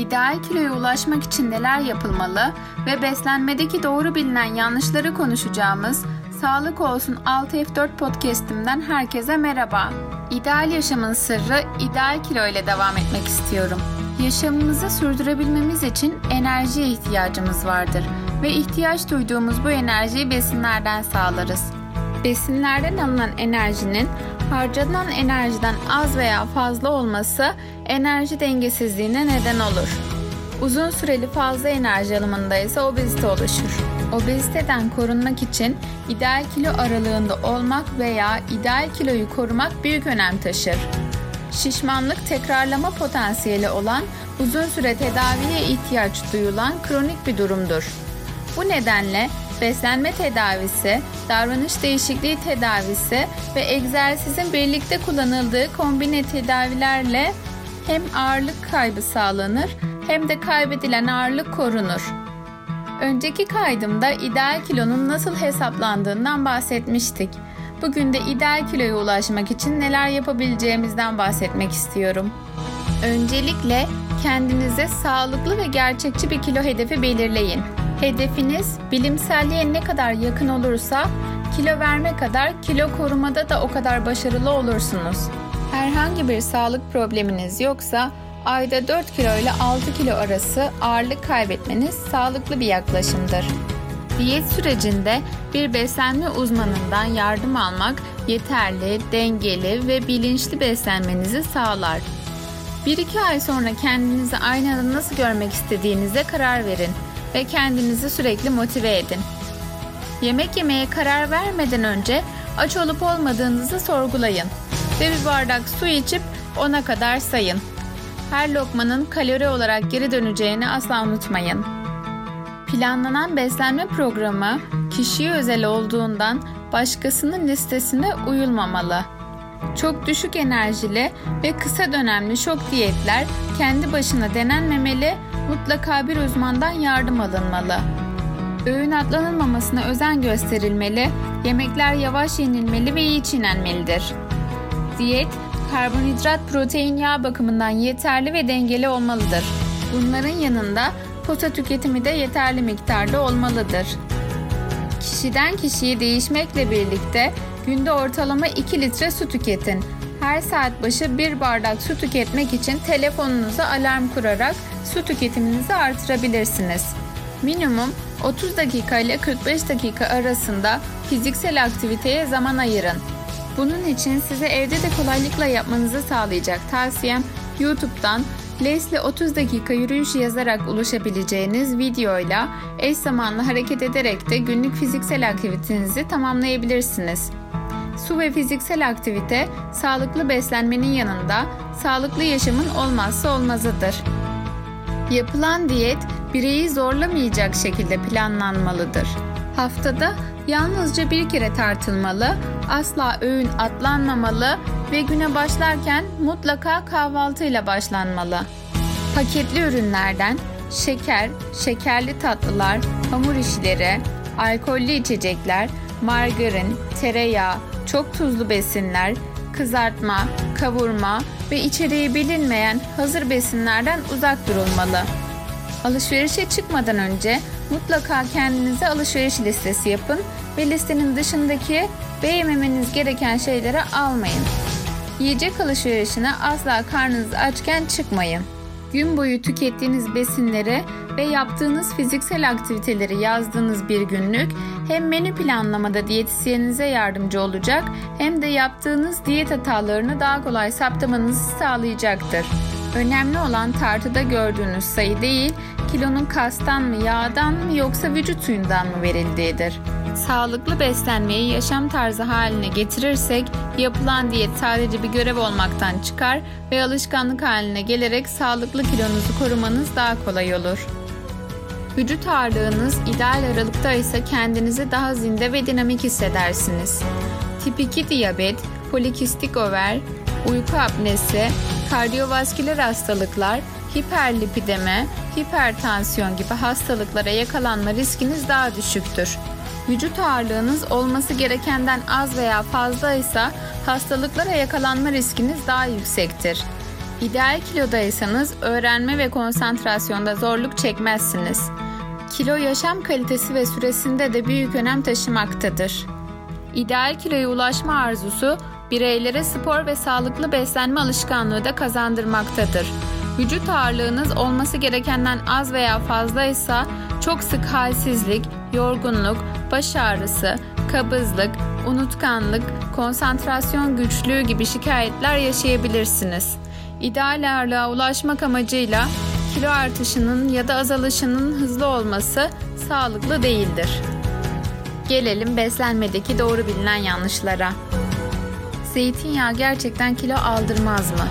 ideal kiloya ulaşmak için neler yapılmalı ve beslenmedeki doğru bilinen yanlışları konuşacağımız Sağlık Olsun 6F4 podcast'imden herkese merhaba. İdeal yaşamın sırrı ideal kilo ile devam etmek istiyorum. Yaşamımızı sürdürebilmemiz için enerjiye ihtiyacımız vardır ve ihtiyaç duyduğumuz bu enerjiyi besinlerden sağlarız. Besinlerden alınan enerjinin harcanan enerjiden az veya fazla olması enerji dengesizliğine neden olur. Uzun süreli fazla enerji alımında ise obezite oluşur. Obeziteden korunmak için ideal kilo aralığında olmak veya ideal kiloyu korumak büyük önem taşır. Şişmanlık tekrarlama potansiyeli olan uzun süre tedaviye ihtiyaç duyulan kronik bir durumdur. Bu nedenle beslenme tedavisi, davranış değişikliği tedavisi ve egzersizin birlikte kullanıldığı kombine tedavilerle hem ağırlık kaybı sağlanır hem de kaybedilen ağırlık korunur. Önceki kaydımda ideal kilonun nasıl hesaplandığından bahsetmiştik. Bugün de ideal kiloya ulaşmak için neler yapabileceğimizden bahsetmek istiyorum. Öncelikle kendinize sağlıklı ve gerçekçi bir kilo hedefi belirleyin. Hedefiniz bilimselliğe ne kadar yakın olursa kilo verme kadar kilo korumada da o kadar başarılı olursunuz. Herhangi bir sağlık probleminiz yoksa ayda 4 kilo ile 6 kilo arası ağırlık kaybetmeniz sağlıklı bir yaklaşımdır. Diyet sürecinde bir beslenme uzmanından yardım almak yeterli, dengeli ve bilinçli beslenmenizi sağlar. 1-2 ay sonra kendinizi aynada nasıl görmek istediğinize karar verin ve kendinizi sürekli motive edin. Yemek yemeye karar vermeden önce aç olup olmadığınızı sorgulayın ve bir bardak su içip ona kadar sayın. Her lokmanın kalori olarak geri döneceğini asla unutmayın. Planlanan beslenme programı kişiye özel olduğundan başkasının listesine uyulmamalı. Çok düşük enerjili ve kısa dönemli şok diyetler kendi başına denenmemeli, mutlaka bir uzmandan yardım alınmalı. Öğün atlanılmamasına özen gösterilmeli, yemekler yavaş yenilmeli ve iyi çiğnenmelidir. Diyet, karbonhidrat, protein, yağ bakımından yeterli ve dengeli olmalıdır. Bunların yanında pota tüketimi de yeterli miktarda olmalıdır. Kişiden kişiye değişmekle birlikte günde ortalama 2 litre su tüketin. Her saat başı bir bardak su tüketmek için telefonunuza alarm kurarak su tüketiminizi artırabilirsiniz. Minimum 30 dakika ile 45 dakika arasında fiziksel aktiviteye zaman ayırın. Bunun için size evde de kolaylıkla yapmanızı sağlayacak tavsiyem YouTube'dan Leslie 30 dakika yürüyüş yazarak ulaşabileceğiniz videoyla eş zamanlı hareket ederek de günlük fiziksel aktivitenizi tamamlayabilirsiniz. Su ve fiziksel aktivite sağlıklı beslenmenin yanında sağlıklı yaşamın olmazsa olmazıdır. Yapılan diyet bireyi zorlamayacak şekilde planlanmalıdır. Haftada yalnızca bir kere tartılmalı, asla öğün atlanmamalı ve güne başlarken mutlaka kahvaltıyla başlanmalı. Paketli ürünlerden şeker, şekerli tatlılar, hamur işleri, alkollü içecekler, margarin, tereyağı, çok tuzlu besinler, kızartma, kavurma ve içeriği bilinmeyen hazır besinlerden uzak durulmalı. Alışverişe çıkmadan önce mutlaka kendinize alışveriş listesi yapın ve listenin dışındaki ve gereken şeyleri almayın. Yiyecek alışverişine asla karnınız açken çıkmayın. Gün boyu tükettiğiniz besinleri ve yaptığınız fiziksel aktiviteleri yazdığınız bir günlük hem menü planlamada diyetisyeninize yardımcı olacak hem de yaptığınız diyet hatalarını daha kolay saptamanızı sağlayacaktır. Önemli olan tartıda gördüğünüz sayı değil, kilonun kastan mı, yağdan mı yoksa vücut suyundan mı verildiğidir. Sağlıklı beslenmeyi yaşam tarzı haline getirirsek yapılan diyet sadece bir görev olmaktan çıkar ve alışkanlık haline gelerek sağlıklı kilonuzu korumanız daha kolay olur. Vücut ağırlığınız ideal aralıkta ise kendinizi daha zinde ve dinamik hissedersiniz. Tip 2 diyabet, polikistik over, uyku apnesi, kardiyovasküler hastalıklar, hiperlipidemi, hipertansiyon gibi hastalıklara yakalanma riskiniz daha düşüktür. Vücut ağırlığınız olması gerekenden az veya fazla ise hastalıklara yakalanma riskiniz daha yüksektir. İdeal kilodaysanız öğrenme ve konsantrasyonda zorluk çekmezsiniz. Kilo yaşam kalitesi ve süresinde de büyük önem taşımaktadır. İdeal kiloya ulaşma arzusu bireylere spor ve sağlıklı beslenme alışkanlığı da kazandırmaktadır. Vücut ağırlığınız olması gerekenden az veya fazlaysa çok sık halsizlik, yorgunluk, baş ağrısı, kabızlık, unutkanlık, konsantrasyon güçlüğü gibi şikayetler yaşayabilirsiniz. İdeal ağırlığa ulaşmak amacıyla kilo artışının ya da azalışının hızlı olması sağlıklı değildir. Gelelim beslenmedeki doğru bilinen yanlışlara. Zeytinyağı gerçekten kilo aldırmaz mı?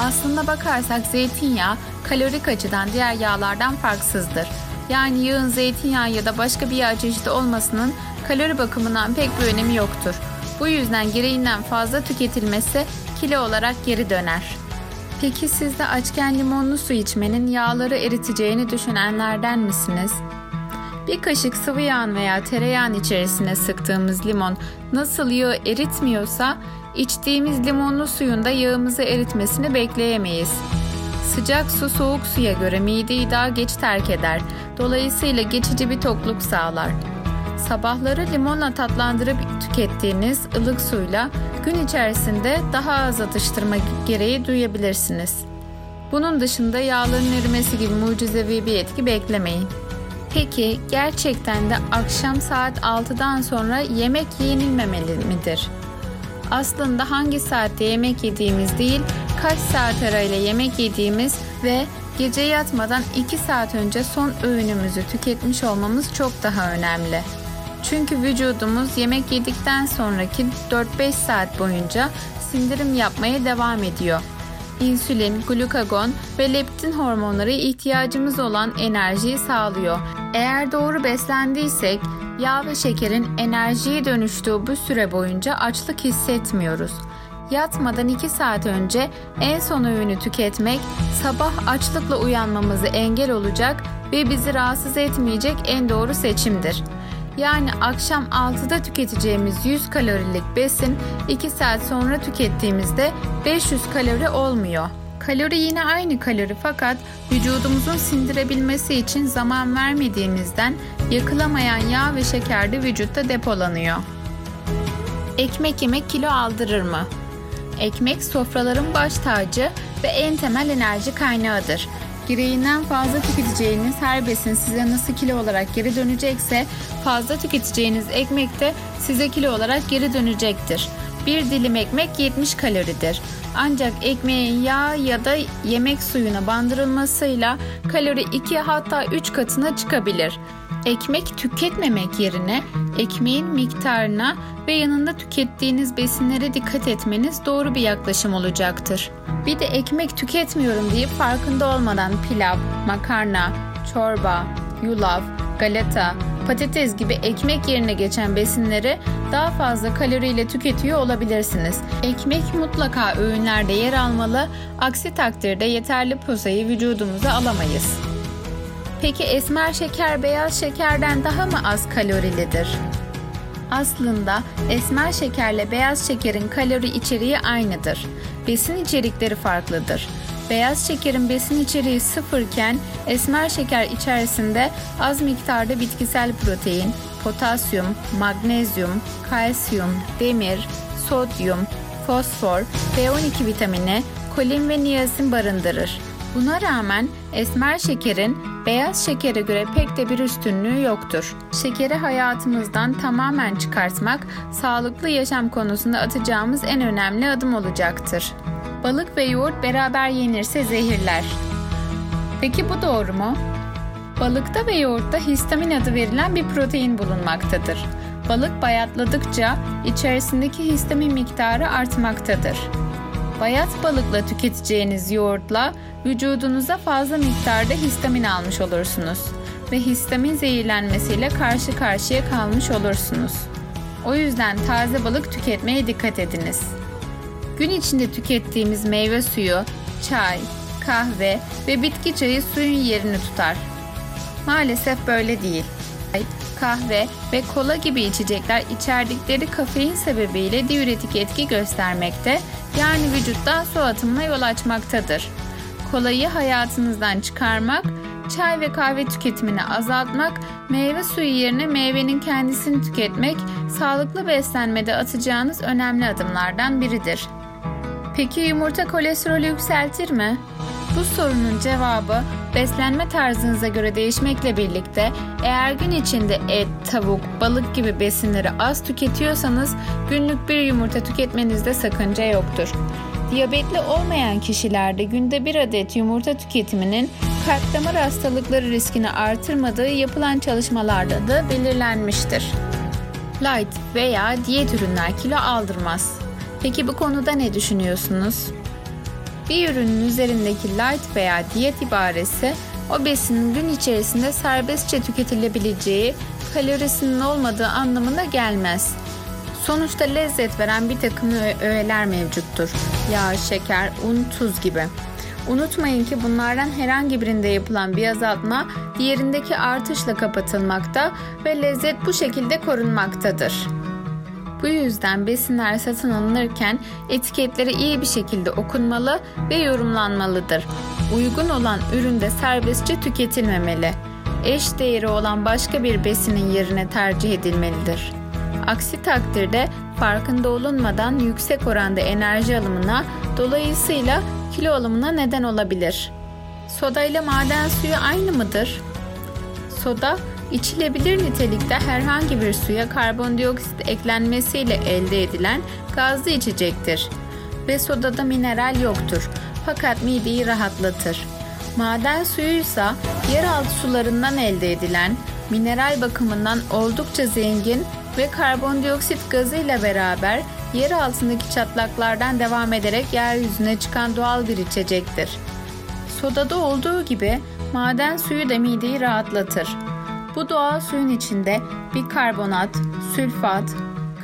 Aslında bakarsak zeytinyağı kalorik açıdan diğer yağlardan farksızdır. Yani yağın zeytinyağı ya da başka bir yağ çeşidi olmasının kalori bakımından pek bir önemi yoktur. Bu yüzden gereğinden fazla tüketilmesi kilo olarak geri döner. Peki siz de açken limonlu su içmenin yağları eriteceğini düşünenlerden misiniz? Bir kaşık sıvı yağ veya tereyağın içerisine sıktığımız limon nasıl yağı eritmiyorsa içtiğimiz limonlu suyun da yağımızı eritmesini bekleyemeyiz. Sıcak su soğuk suya göre mideyi daha geç terk eder. Dolayısıyla geçici bir tokluk sağlar. Sabahları limonla tatlandırıp tükettiğiniz ılık suyla gün içerisinde daha az atıştırma gereği duyabilirsiniz. Bunun dışında yağların erimesi gibi mucizevi bir etki beklemeyin. Peki gerçekten de akşam saat 6'dan sonra yemek yenilmemeli midir? Aslında hangi saatte yemek yediğimiz değil, kaç saat arayla yemek yediğimiz ve gece yatmadan 2 saat önce son öğünümüzü tüketmiş olmamız çok daha önemli. Çünkü vücudumuz yemek yedikten sonraki 4-5 saat boyunca sindirim yapmaya devam ediyor. İnsülin, glukagon ve leptin hormonları ihtiyacımız olan enerjiyi sağlıyor. Eğer doğru beslendiysek yağ ve şekerin enerjiye dönüştüğü bu süre boyunca açlık hissetmiyoruz. Yatmadan 2 saat önce en son öğünü tüketmek sabah açlıkla uyanmamızı engel olacak ve bizi rahatsız etmeyecek en doğru seçimdir. Yani akşam 6'da tüketeceğimiz 100 kalorilik besin 2 saat sonra tükettiğimizde 500 kalori olmuyor. Kalori yine aynı kalori fakat vücudumuzun sindirebilmesi için zaman vermediğimizden yakılamayan yağ ve şeker de vücutta depolanıyor. Ekmek yemek kilo aldırır mı? Ekmek sofraların baş tacı ve en temel enerji kaynağıdır. Gereğinden fazla tüketeceğiniz her besin size nasıl kilo olarak geri dönecekse fazla tüketeceğiniz ekmek de size kilo olarak geri dönecektir. Bir dilim ekmek 70 kaloridir. Ancak ekmeğin yağ ya da yemek suyuna bandırılmasıyla kalori 2 hatta 3 katına çıkabilir. Ekmek tüketmemek yerine ekmeğin miktarına ve yanında tükettiğiniz besinlere dikkat etmeniz doğru bir yaklaşım olacaktır. Bir de ekmek tüketmiyorum deyip farkında olmadan pilav, makarna, çorba, yulaf, galeta, patates gibi ekmek yerine geçen besinleri daha fazla kaloriyle tüketiyor olabilirsiniz. Ekmek mutlaka öğünlerde yer almalı, aksi takdirde yeterli posayı vücudumuza alamayız. Peki esmer şeker beyaz şekerden daha mı az kalorilidir? Aslında esmer şekerle beyaz şekerin kalori içeriği aynıdır. Besin içerikleri farklıdır. Beyaz şekerin besin içeriği sıfırken esmer şeker içerisinde az miktarda bitkisel protein, potasyum, magnezyum, kalsiyum, demir, sodyum, fosfor, B12 vitamini, kolin ve niyasin barındırır. Buna rağmen esmer şekerin beyaz şekere göre pek de bir üstünlüğü yoktur. Şekeri hayatımızdan tamamen çıkartmak, sağlıklı yaşam konusunda atacağımız en önemli adım olacaktır. Balık ve yoğurt beraber yenirse zehirler. Peki bu doğru mu? Balıkta ve yoğurtta histamin adı verilen bir protein bulunmaktadır. Balık bayatladıkça içerisindeki histamin miktarı artmaktadır. Bayat balıkla tüketeceğiniz yoğurtla vücudunuza fazla miktarda histamin almış olursunuz ve histamin zehirlenmesiyle karşı karşıya kalmış olursunuz. O yüzden taze balık tüketmeye dikkat ediniz. Gün içinde tükettiğimiz meyve suyu, çay, kahve ve bitki çayı suyun yerini tutar. Maalesef böyle değil. Kahve ve kola gibi içecekler içerdikleri kafein sebebiyle diüretik etki göstermekte, yani vücuttan su atımına yol açmaktadır. Kolayı hayatınızdan çıkarmak, çay ve kahve tüketimini azaltmak, meyve suyu yerine meyvenin kendisini tüketmek, sağlıklı beslenmede atacağınız önemli adımlardan biridir. Peki yumurta kolesterolü yükseltir mi? Bu sorunun cevabı beslenme tarzınıza göre değişmekle birlikte eğer gün içinde et, tavuk, balık gibi besinleri az tüketiyorsanız günlük bir yumurta tüketmenizde sakınca yoktur. Diyabetli olmayan kişilerde günde bir adet yumurta tüketiminin kalp damar hastalıkları riskini artırmadığı yapılan çalışmalarda da belirlenmiştir. Light veya diyet ürünler kilo aldırmaz. Peki bu konuda ne düşünüyorsunuz? Bir ürünün üzerindeki light veya diyet ibaresi o besinin gün içerisinde serbestçe tüketilebileceği, kalorisinin olmadığı anlamına gelmez. Sonuçta lezzet veren bir takım öğeler mevcuttur. Yağ, şeker, un, tuz gibi. Unutmayın ki bunlardan herhangi birinde yapılan bir azaltma diğerindeki artışla kapatılmakta ve lezzet bu şekilde korunmaktadır. Bu yüzden besinler satın alınırken etiketleri iyi bir şekilde okunmalı ve yorumlanmalıdır. Uygun olan üründe serbestçe tüketilmemeli. Eş değeri olan başka bir besinin yerine tercih edilmelidir. Aksi takdirde farkında olunmadan yüksek oranda enerji alımına dolayısıyla kilo alımına neden olabilir. Soda ile maden suyu aynı mıdır? Soda içilebilir nitelikte herhangi bir suya karbondioksit eklenmesiyle elde edilen gazlı içecektir ve sodada mineral yoktur fakat mideyi rahatlatır. Maden suyu ise yeraltı sularından elde edilen, mineral bakımından oldukça zengin ve karbondioksit gazı ile beraber yer altındaki çatlaklardan devam ederek yeryüzüne çıkan doğal bir içecektir. Sodada olduğu gibi maden suyu da mideyi rahatlatır. Bu doğal suyun içinde bikarbonat, sülfat,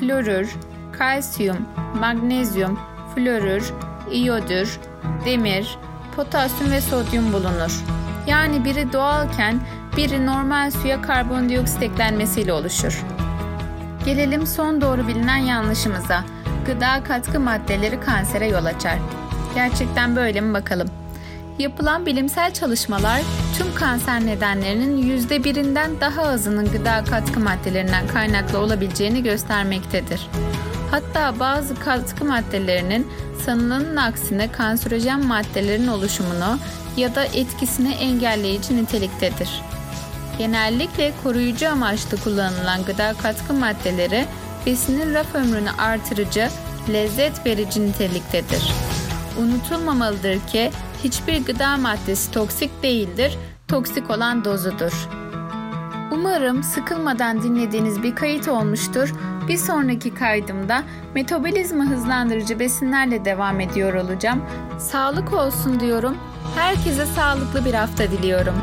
klorür, kalsiyum, magnezyum, florür, iyodür, demir, potasyum ve sodyum bulunur. Yani biri doğalken biri normal suya karbondioksit eklenmesiyle oluşur. Gelelim son doğru bilinen yanlışımıza. Gıda katkı maddeleri kansere yol açar. Gerçekten böyle mi bakalım? Yapılan bilimsel çalışmalar tüm kanser nedenlerinin %1'inden daha azının gıda katkı maddelerinden kaynaklı olabileceğini göstermektedir. Hatta bazı katkı maddelerinin sanılanın aksine kanserojen maddelerin oluşumunu ya da etkisini engelleyici niteliktedir. Genellikle koruyucu amaçlı kullanılan gıda katkı maddeleri besinin raf ömrünü artırıcı, lezzet verici niteliktedir. Unutulmamalıdır ki hiçbir gıda maddesi toksik değildir, toksik olan dozudur. Umarım sıkılmadan dinlediğiniz bir kayıt olmuştur. Bir sonraki kaydımda metabolizma hızlandırıcı besinlerle devam ediyor olacağım. Sağlık olsun diyorum. Herkese sağlıklı bir hafta diliyorum.